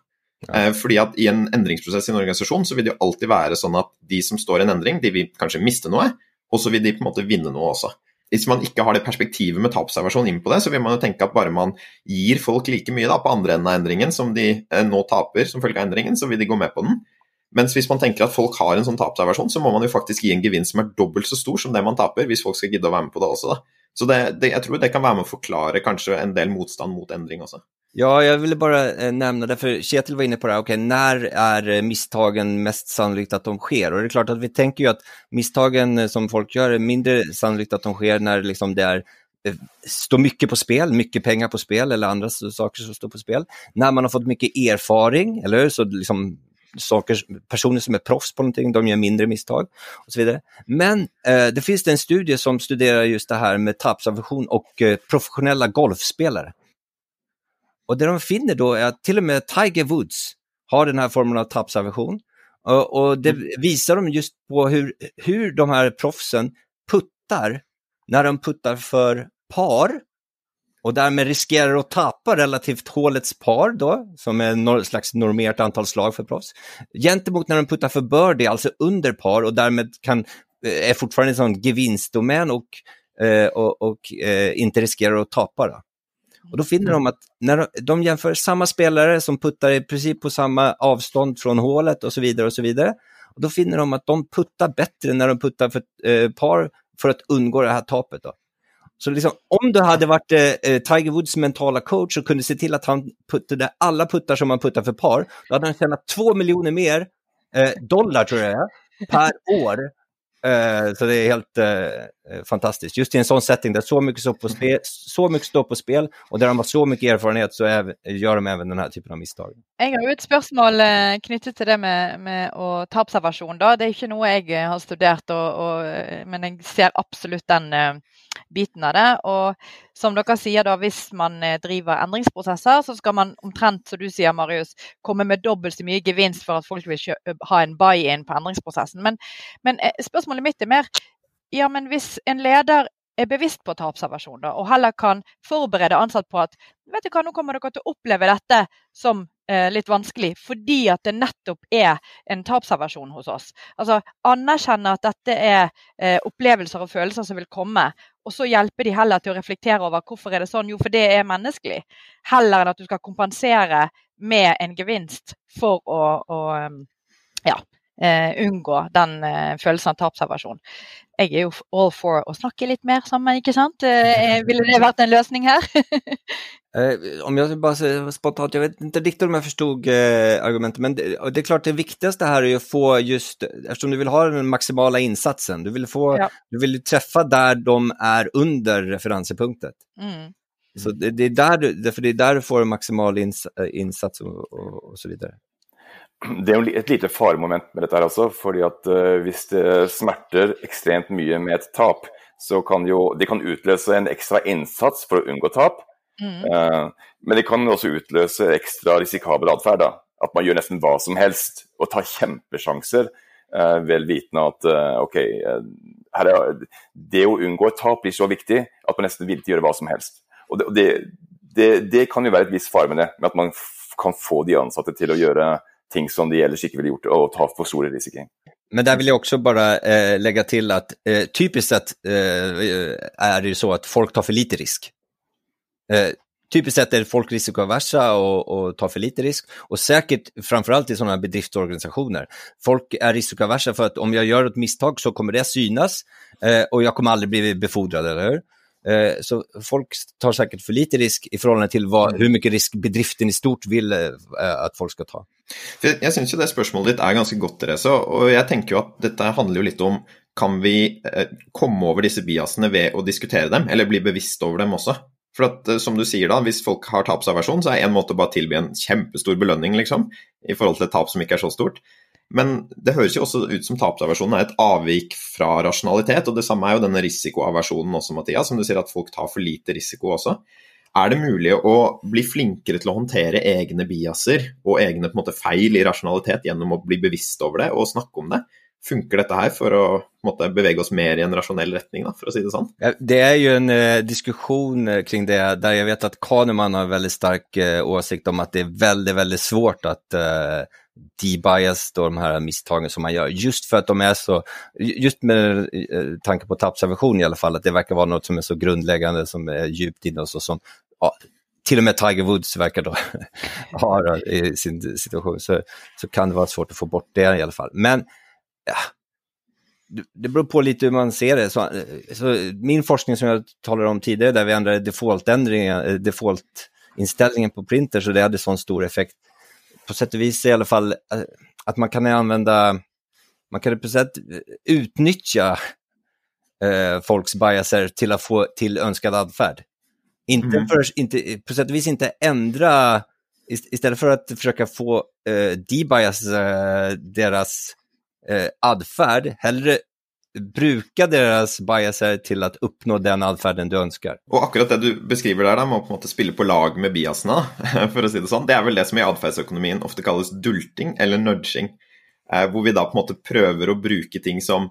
Ja. Eh, fordi at I en endringsprosess i en organisasjon så vil det jo alltid være sånn at de som står i en endring, de vil kanskje miste noe, og så vil de på en måte vinne noe også hvis man ikke har det perspektivet med tapsavversjon inn på det, så vil man jo tenke at bare man gir folk like mye da, på andre enden av endringen som de eh, nå taper som følge av endringen, så vil de gå med på den. Mens hvis man tenker at folk har en sånn tapsavversjon, så må man jo faktisk gi en gevinst som er dobbelt så stor som det man taper, hvis folk skal gidde å være med på det også. da. Så det, det, jeg tror det kan være med å forklare kanskje en del motstand mot endring også. Ja, jag ville bara eh, nämna det, för Kjetil var inne på det här, okay, när är eh, misstagen mest sannolikt att de sker? Och det är klart att vi tänker ju att misstagen eh, som folk gör är mindre sannolikt att de sker när liksom det är står mycket på spel, mycket pengar på spel eller andra saker som står på spel. När man har fått mycket erfaring, eller? Så liksom saker, personer som är proffs på någonting, de gör mindre misstag och. Men eh, det finns det en studie som studerar just det här med tappsaversion och eh, professionella golfspelare. Och det de finner da, er at til og med Tiger Woods har denne formen av tappsaversion. Og, og, det viser de just på hur, hur de her proffsen puttar når de puttar for par og dermed riskerer å tappa relativt hålets par då, som er et slags normert antall slag for proffs, gentemot når de puttar for birdie, altså under par og dermed kan, er fortsatt fortfarande en sånn gevinstdomen og, eh, og, och eh, inte riskerar att tappa. Då. Och då finner de att när de jämför samma spelare som puttar i princip på samma avstånd från hålet och så vidare och så vidare. Och då finner de att de puttar bättre när de puttar för eh, par för att undgå det här tapet. Då. Så liksom, om du hade varit eh, eh, Tiger Woods mentala coach och kunde se till att han puttade alla puttar som han puttar för par, då hade han tjänat två miljoner mer eh, dollar, tror jag per år. Eh, så det är helt eh, fantastiskt. Just i en sån setting där så mycket, står på spel, så mycket står på spel och där de har så mycket erfarenhet så är, gör de även den här typen av misstag. Jeg har jo et spørsmål eh, knyttet til det med, med ta observasjon. Da. Det er ikke noe jeg eh, har studert, og, og, eh, men jeg ser absolutt den uh, biten av det. Og som dere sier, da, hvis man eh, driver endringsprosesser, så skal man omtrent, som du sier, Marius, komme med dobbelt så mye gevinst for at folk vil ha en buy-in på endringsprosessen. Men, men eh, spørsmålet mitt er mer ja, men hvis en leder er bevisst på tapsaversjon, og heller kan forberede ansatte på at vet du hva, nå kommer dere til å oppleve dette som eh, litt vanskelig, fordi at det nettopp er en tapsaversjon hos oss. Altså Anerkjenne at dette er eh, opplevelser og følelser som vil komme, og så hjelpe de heller til å reflektere over hvorfor er det sånn. Jo, for det er menneskelig. Heller enn at du skal kompensere med en gevinst for å, å ja, eh, unngå den eh, følelsen av tapservasjon. Jeg er jo all for å snakke litt mer sammen, ikke sant? Eh, ville det vært en løsning her? Eh, om jag bara säger spontant, jag vet inte riktigt om jag förstod eh, argumentet, men det, det, är klart det viktigaste här är att få just, eftersom du vill ha den maximala insatsen, du vill, få, ja. du vill träffa där de är under referenspunktet. Mm. Så det, det, är där du, för det är där du får en maximal ins, eh, insats och, och, och så vidare. Det er jo et lite faremoment med dette her også. fordi at uh, Hvis det smerter ekstremt mye med et tap, så kan jo, det kan utløse en ekstra innsats for å unngå tap. Mm. Uh, men det kan også utløse ekstra risikabel atferd. At man gjør nesten hva som helst og tar kjempesjanser. Uh, vel vitende at ok, er, det å unngå et tap blir så viktig at man nesten vil til å gjøre hva som helst. Og det, det, det, det kan jo være et visst fare med det, med at man kan få de ansatte til å gjøre ting som de ellers ikke ville gjort, og ta for store risiko. Men der vil jeg også bare eh, legge til at eh, typisk sett eh, er det jo så at folk tar for lite risk. Eh, typiskt sett er folk risikoaversa og, og, tar for lite risk. og sikkert framfor alt i sånne bedriftsorganisasjoner. Folk er risikoaversa for at om jeg gjør et misstag så kommer det synas eh, jeg jag kommer aldri bli befordret, eller hur? Eh, så folk tar sikkert for lite risk i forhold til hva, hvor mye risk bedriften i stort vil eh, at folk skal ta. Jeg syns jo det spørsmålet ditt er ganske godt, Therese. Og jeg tenker jo at dette handler jo litt om kan vi eh, komme over disse biasene ved å diskutere dem, eller bli bevisst over dem også? For at, som du sier da, Hvis folk har tapsaversjon, så er en måte å bare tilby en kjempestor belønning liksom, i forhold til et tap som ikke er så stort. Men det høres jo også ut som tapsaversjonen er et avvik fra rasjonalitet. Og det samme er jo denne risikoaversjonen også, Mathias, som du sier at folk tar for lite risiko også. Er det mulig å bli flinkere til å håndtere egne biaser og egne en måte, feil i rasjonalitet gjennom å bli bevisst over det og snakke om det? Funker dette her for å måtte, bevege oss mer i en rasjonell retning, da, for å si det sånn? Ja, det er jo en uh, diskusjon uh, kring det, der jeg vet at Kahneman har veldig sterk uh, åsikt om at det er veldig, veldig svårt at uh, debias de her misstagen som man gjør, just for at de er så, just med eh, tanke på tappsaversion i alle fall, at det verkar være noe som er så grundläggande som er djupt inne oss, så som ja, til og med Tiger Woods verkar då ha i sin situation, så, så kan det være svårt å få bort det i alle fall. Men ja, det beror på lite hur man ser det. Så, så min forskning som jag talade om tidigare, där vi ändrade default-inställningen default på printer, så det hade sån stor effekt. På sätt och vis i alla fall eh, att man kan använda, man kan på sätt utnyttja eh, folks biaser till att få till önskad adfärd. Inte, mm. för, inte, på sätt och vis inte ändra, istället för att försöka få eh, debias eh, deras eh, adfärd, hellre bruke deres biaser til å oppnå den atferden du ønsker. Og akkurat det du beskriver der, da, med å på en måte spille på lag med biasene, for å si det sånn, det er vel det som i atferdsøkonomien ofte kalles dulting eller nudging. Eh, hvor vi da på en måte prøver å bruke ting som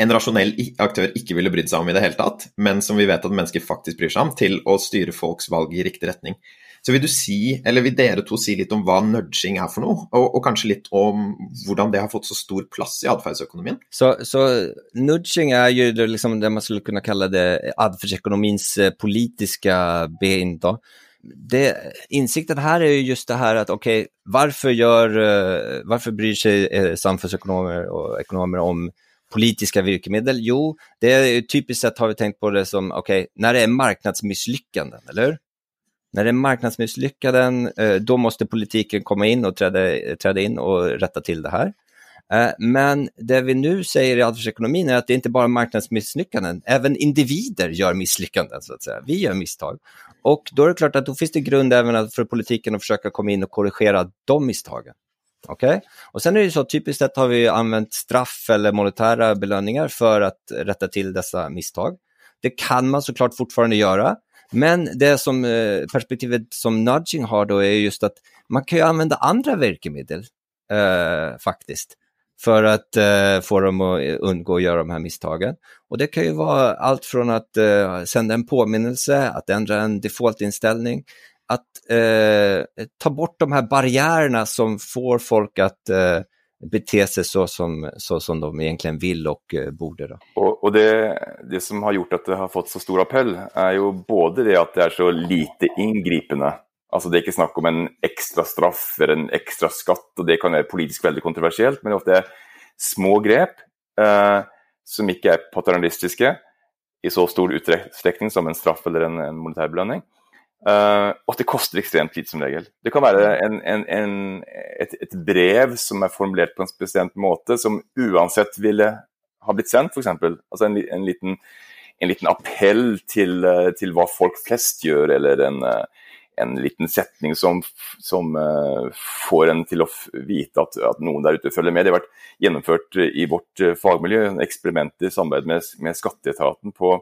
en rasjonell aktør ikke ville brydd seg om i det hele tatt, men som vi vet at mennesker faktisk bryr seg om, til å styre folks valg i riktig retning. Så vil du si, eller vil dere to si litt om hva nudging er for noe, og, og kanskje litt om hvordan det har fått så stor plass i atferdsøkonomien? Så, så, nudging er jo det, liksom det man skulle kunne kalle det atferdsøkonomiens eh, politiske ben. da. Det, insikten her er jo just det her at ok, hvorfor, gjør, eh, hvorfor bryr seg eh, samfunnsøkonomer og økonomer om politiske virkemidler? Jo, det er typisk sett har vi tenkt på det som ok, når det er marknadsmisslyckanden, eller? När är marknadsmisslyckanden, eh, då måste politiken komma in och träda, träda in och rätta till det här. Eh, men det vi nu säger i adfärdsekonomin är att det inte bara är marknadsmisslyckanden, även individer gör misslyckanden så att säga. Vi gör misstag. Och då är det klart att då finns det grund även för politiken att försöka komma in och korrigera de misstagen. Okay? Och sen är det så typiskt sett har vi använt straff eller monetära belöningar för att rätta till dessa misstag. Det kan man såklart fortfarande göra, men det som eh, perspektivet som nudging har då är just att man kan ju använda andra verkemedel eh, faktiskt för att eh, få dem att undgå att göra de här misstagen. Och det kan ju vara allt från att eh, sända en påminnelse, att ändra en defaultinställning, att eh, ta bort de här barriärerna som får folk att eh, bete sig så som, så som de egentligen vill och eh, borde. Då. Och, och det, det, som har gjort at det har fått så stor appell, er jo både det at det er så lite inngripende. Altså Det er ikke snakk om en ekstra straff eller en ekstra skatt, og det kan være politisk veldig kontroversielt, men ofte er små grep eh, som ikke er paternalistiske i så stor utstrekning som en straff eller en, en monetær belønning. Uh, og det koster ekstremt lite som regel. Det kan være en, en, en, et, et, brev som er formulert på en spesiell måte, som uansett ville ha blitt sendt, f.eks. Altså en, en, liten, en liten appell til, eh, til, hva folk flest gjør, eller en, eh, en liten setning som, som uh, får en til å vite at, at, noen der ute følger med. Det har vært gjennomført i vårt fagmiljø, eksperimenter i samarbeid med, med skatteetaten på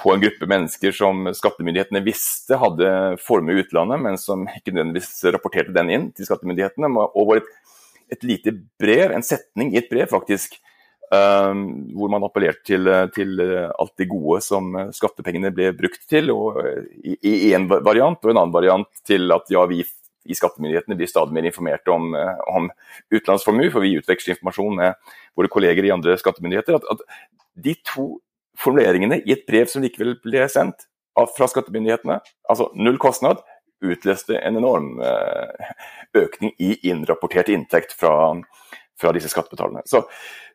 på en gruppe mennesker som skattemyndighetene visste hadde formue i utlandet, men som ikke nødvendigvis rapporterte den inn til skattemyndighetene. Og var et, et lite brev, en setning i et brev faktisk, um, hvor man appellerte til, til, alt det gode som skattepengene ble brukt til, og i én variant, og en annen variant til at ja, vi i skattemyndighetene blir stadig mer informert om, om utenlandsformue, for vi utveksler informasjon med våre kolleger i andre skattemyndigheter. At, at de to formuleringene i et brev som likevel ble sendt fra skattemyndighetene, altså null kostnad, utløste en enorm eh, økning i innrapportert inntekt fra, fra disse skattebetalerne. Så,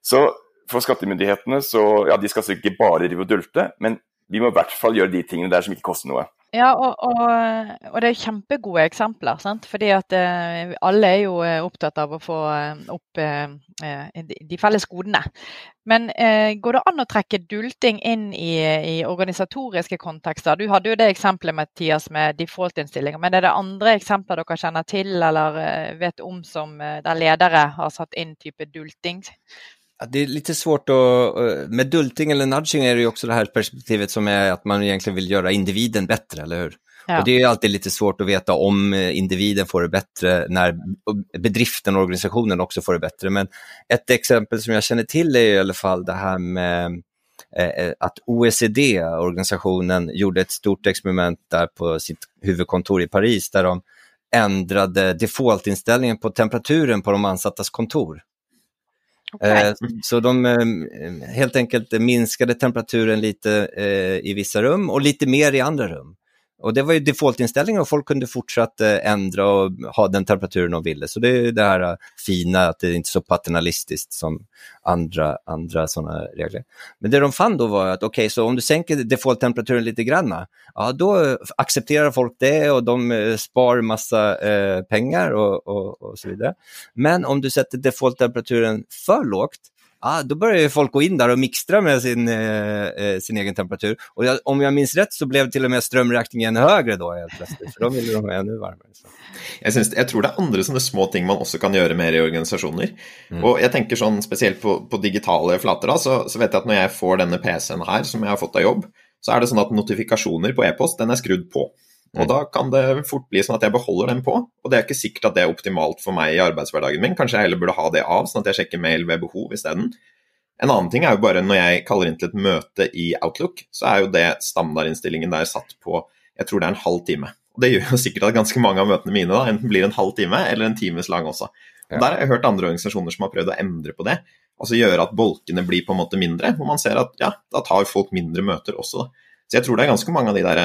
så, for skattemyndighetene så ja, de skal ikke bare rive og dulte, men vi må i hvert fall gjøre de tingene der som ikke koster noe. Ja, og, og, og, det er kjempegode eksempler. Sant? Fordi at eh, alle er jo eh, opptatt av å få eh, opp eh, eh de felles godene. Men eh, går det an å trekke dulting inn i, i, organisatoriske kontekster? Du hadde jo det eksempelet Mathias, med default-innstillinger. Men er det andre eksempler dere kjenner til eller vet om som der ledere har satt inn type dulting? Det är lite svårt att, med dulting eller nudging är det ju också det här perspektivet som är att man egentligen vill göra individen bättre, eller hur? Ja. Och det är alltid lite svårt att veta om individen får det bättre när bedriften och organisationen också får det bättre. Men ett exempel som jag känner till är i alla fall det här med eh, att OECD, organisationen, gjorde ett stort experiment där på sitt huvudkontor i Paris där de ändrade defaultinställningen på temperaturen på de ansattas kontor. Okay. Eh, så de eh, helt enkelt minskade temperaturen lite eh, i vissa rum och lite mer i andra rum. Och det var ju defaultinställningen och folk kunde fortsatt ändra och ha den temperaturen de ville. Så det är det här fina, att det är inte så paternalistiskt som andra, andra sådana regler. Men det de fann då var okej, okay, så om du sänker default-temperaturen lite grann, ja då accepterar folk det och de spar massa eh, pengar och, och, och, så vidare. Men om du sätter default-temperaturen för lågt, ah, då började folk gå in där och mixtra med sin, eh, eh, sin egen temperatur. Och jag, om jag minns rätt så blev till och med strömräkningen högre då helt plötsligt, för då ville de ha ännu varmare. Så. Jeg, synes, jeg, tror det er andre sånne små ting man også kan gjøre mer i organisasjoner. Mm. Og jeg tenker sånn spesielt på, på digitale flater, da, så, så, vet jeg at når jeg får denne PC-en her som jeg har fått av jobb, så er det sånn at notifikasjoner på e-post, den er skrudd på. Og mm. da kan det fort bli sånn at jeg beholder den på, og det er ikke sikkert at det er optimalt for meg i arbeidshverdagen min. Kanskje jeg heller burde ha det av, sånn at jeg sjekker mail ved behov isteden. En annen ting er jo bare når jeg kaller inn til et møte i Outlook, så er jo det standardinnstillingen der satt på jeg tror det er en halv time. Og Det gjør jo sikkert at ganske mange av møtene mine da, enten blir en halv time eller en times lang også. Og Der har jeg hørt andre organisasjoner som har prøvd å endre på det. Altså gjøre at bolkene blir på en måte mindre, hvor man ser at ja, da tar folk mindre møter også. Da. Så jeg tror det er ganske mange av de der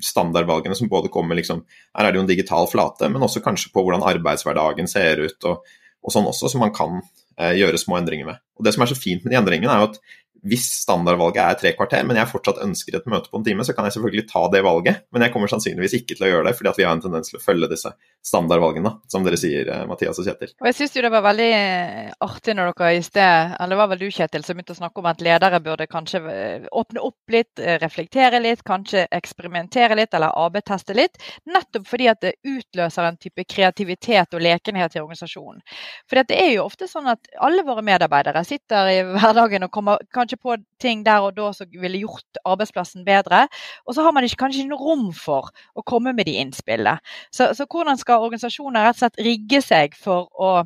standardvalgene som både kommer liksom Her er det jo en digital flate, men også kanskje på hvordan arbeidshverdagen ser ut og, og sånn også, som man kan eh, gjøre små endringer med. Og Det som er så fint med de endringene, er jo at hvis standardvalget er tre kvarter, men jeg fortsatt ønsker et møte på en time, så kan jeg selvfølgelig ta det valget. Men jeg kommer sannsynligvis ikke til å gjøre det, fordi vi har en tendens til å følge disse standardvalgene, som dere sier, eh, Mathias og Kjetil. Og jeg syns det var veldig eh, artig når dere i sted, eller det var vel du Kjetil, som begynte å snakke om at ledere burde kanskje eh, åpne opp litt, reflektere litt, kanskje eksperimentere litt eller AB-teste litt. Nettopp fordi at det utløser en type kreativitet og lekenhet i organisasjonen. For det er jo ofte sånn at alle våre medarbeidere sitter i hverdagen og kommer kanskje kanskje på ting der og da som ville gjort arbeidsplassen bedre. Og så har man ikke, kanskje ikke noe rom for å komme med de innspillene. Så, så hvordan skal organisasjoner rett og slett rigge seg for å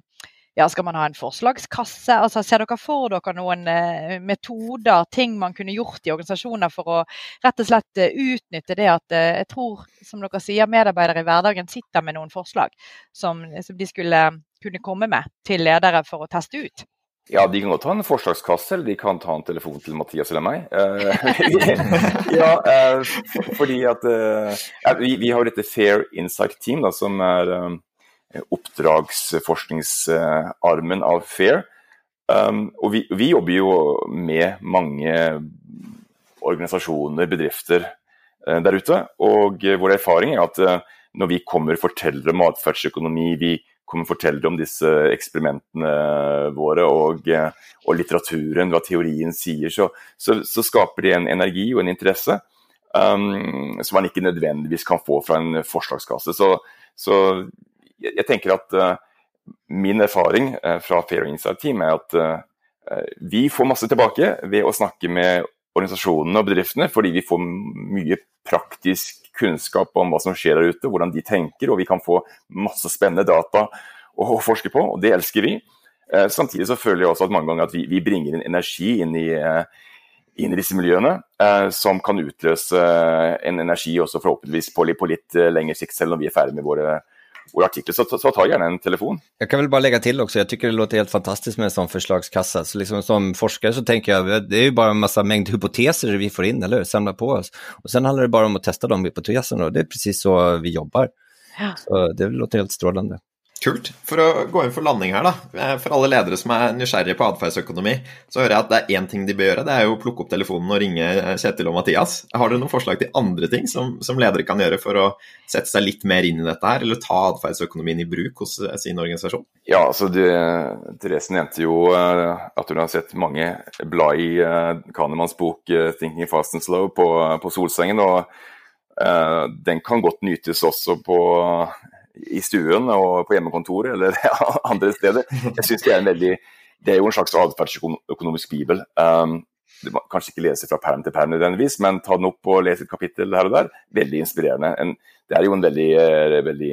ja, Skal man ha en forslagskasse? Altså, ser dere for dere noen eh, metoder, ting man kunne gjort i organisasjoner for å rett og slett eh, utnytte det at eh, jeg tror, som dere sier, medarbeidere i hverdagen sitter med noen forslag som, som de skulle kunne komme med til ledere for å teste ut? Ja, de kan godt ta en forslagskasse, eller de kan ta en telefon til Mathias eller meg. Eh, ja, eh, fordi at eh, vi, vi, har dette Fair Insight Team, da, som er oppdragsforskningsarmen av Fair. Um, og vi, jobber jo med mange organisasjoner, bedrifter der ute. Og vår erfaring er at når vi kommer og forteller om atferdsøkonomi, vi kommer og forteller om disse eksperimentene våre og, og litteraturen, hva teorien sier, så, så, så, skaper det en energi og en interesse um, som man ikke nødvendigvis kan få fra en forslagskasse. Så, så jeg, jeg, tenker at uh, min erfaring uh, fra Fair Inside Team er at uh, vi får masse tilbake ved å snakke med organisasjonene og bedriftene, fordi vi får mye praktisk kunnskap om hva som skjer der ute, hvordan de tenker, og vi kan få masse spennende data å forske på, og det elsker vi. Eh, samtidig så føler jeg også at mange ganger at vi, vi bringer en energi inn i, eh, inn i disse miljøene, eh, som kan utløse en energi også forhåpentligvis på, på litt lengre sikt, selv når vi er ferdig med våre våra artikkel, så, så, ta gärna en telefon. Jag kan väl bara lägga till också, jag tycker det låter helt fantastiskt med en sån förslagskassa. Så liksom som forskare så tänker jag, det är ju bara en massa mängd hypoteser vi får in, eller hur? Samlar på oss. Och sen handlar det bara om att testa de hypoteserna och det är precis så vi jobbar. Ja. Så det låter helt strålande. Kult. For å gå inn for landing her, da. Eh, for alle ledere som er nysgjerrige på atferdsøkonomi, så hører jeg at det er én ting de bør gjøre. Det er jo å plukke opp telefonen og ringe eh, Kjetil og Mathias. Har dere noen forslag til andre ting som, som, ledere kan gjøre for å sette seg litt mer inn i dette her, eller ta atferdsøkonomien i bruk hos eh, sin organisasjon? Ja, altså du, Therese nevnte jo at hun har sett mange blad i Kahnemans bok 'Thinking Fast and Slow' på, på Solsengen. og uh, Den kan godt nytes også på i stuen og på hjemmekontoret eller andre steder. Jeg synes det er en veldig Det er jo en slags atferdsøkonomisk bibel. Um, kanskje ikke lese fra perm til perm nødvendigvis, men ta den opp og lese et kapittel her og der. Veldig inspirerende. En, det er jo en veldig, eh, veldig,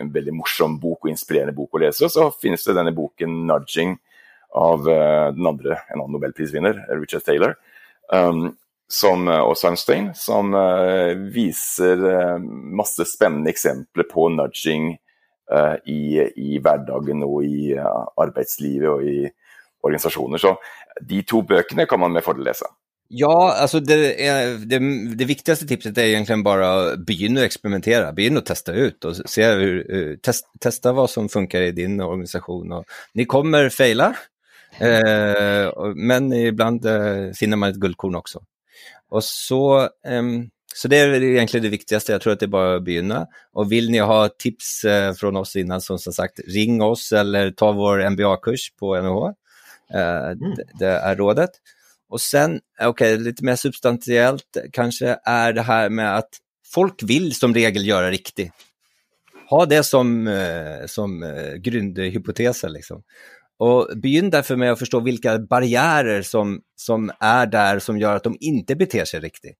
en veldig morsom bok og inspirerende bok å lese. Og så finnes det denne boken 'Nudging' av uh, den andre, en annen nobelprisvinner, Richard Taylor. Um, som, eh, og Sunstein, som uh, viser uh, masse spennende eksempler på nudging i, i, hverdagen og i arbeidslivet og i organisasjoner. Så de to bøkene kan man med fordel lese. Ja, altså det, det, det, viktigste tipset er egentlig bare begynne å eksperimentere. Begynne å teste ut og se test, teste hva som funker i din organisasjon. Og ni kommer feile, eh, men iblant eh, finner man et gullkorn også. Og så, um, så det er egentlig det viktigste. Jeg tror at det er bare å begynne. Og vil dere ha tips uh, fra oss innan, som sagt, ring oss eller ta vår MBA-kurs på NHH. Uh, eh, mm. det, det, er rådet. Og sen, ok, litt mer substantielt kanskje, er det her med at folk vil som regel gjøre riktig. Ha det som, uh, som grunnhypotese, liksom. Og begynn derfor med å forstå hvilke barriere som, som, er der som gjør at de ikke beter seg riktig.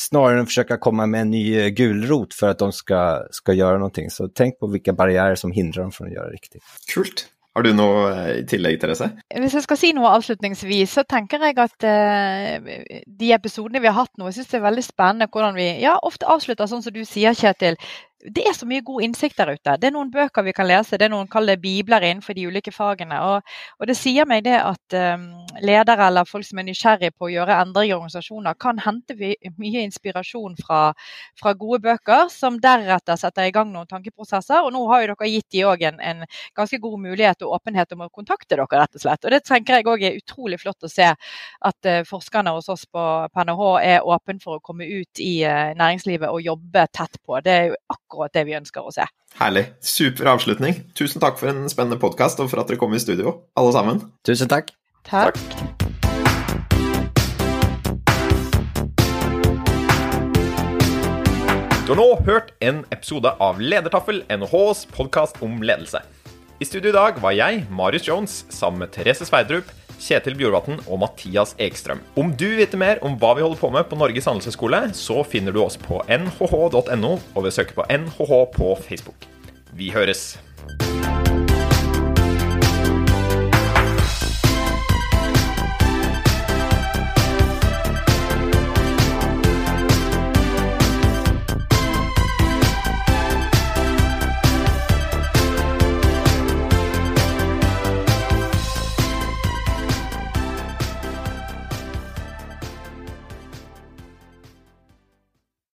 Snarere enn å forsøke å komme med en ny gulrot for at de skal, skal gjøre noe. Så tenk på hvilke barriere som hindrer dem fra å gjøre riktig. Kult. Har du noe eh, i tillegg, Therese? Hvis jeg skal si noe avslutningsvis, så tenker jeg at uh, de episodene vi har hatt nå, jeg syns det er veldig spennende hvordan vi ja, ofte avslutter sånn som du sier, Kjetil. Det er så mye god innsikt der ute. Det er noen bøker vi kan lese, det er noen kaller bibler innenfor de ulike fagene. Og, og det sier meg det at um, ledere eller folk som er nysgjerrig på å gjøre endringer i organisasjoner, kan hente mye inspirasjon fra, fra, gode bøker, som deretter setter i gang noen tankeprosesser. Og nå har jo dere gitt de òg en, en, ganske god mulighet og åpenhet om å kontakte dere, rett og slett. Og det tenker jeg òg er utrolig flott å se at uh, forskerne hos oss på, NHH er åpne for å komme ut i uh, næringslivet og jobbe tett på. Det er jo det vi ønsker å se. Herlig. Super avslutning. Tusen takk for en spennende podkast og for at dere kom i studio, alle sammen. Tusen takk. Takk. Du har nå hørt en episode av Ledertaffel, NHHs podkast om ledelse. I studio i dag var jeg, Marius Jones, sammen med Therese Sverdrup, Kjetil Bjorvatn og Mathias Ekstrøm. Om du vil vite mer om hva vi holder på med på Norges handelshøyskole, så finner du oss på nhh.no, og ved å søke på NHH på Facebook. Vi høres!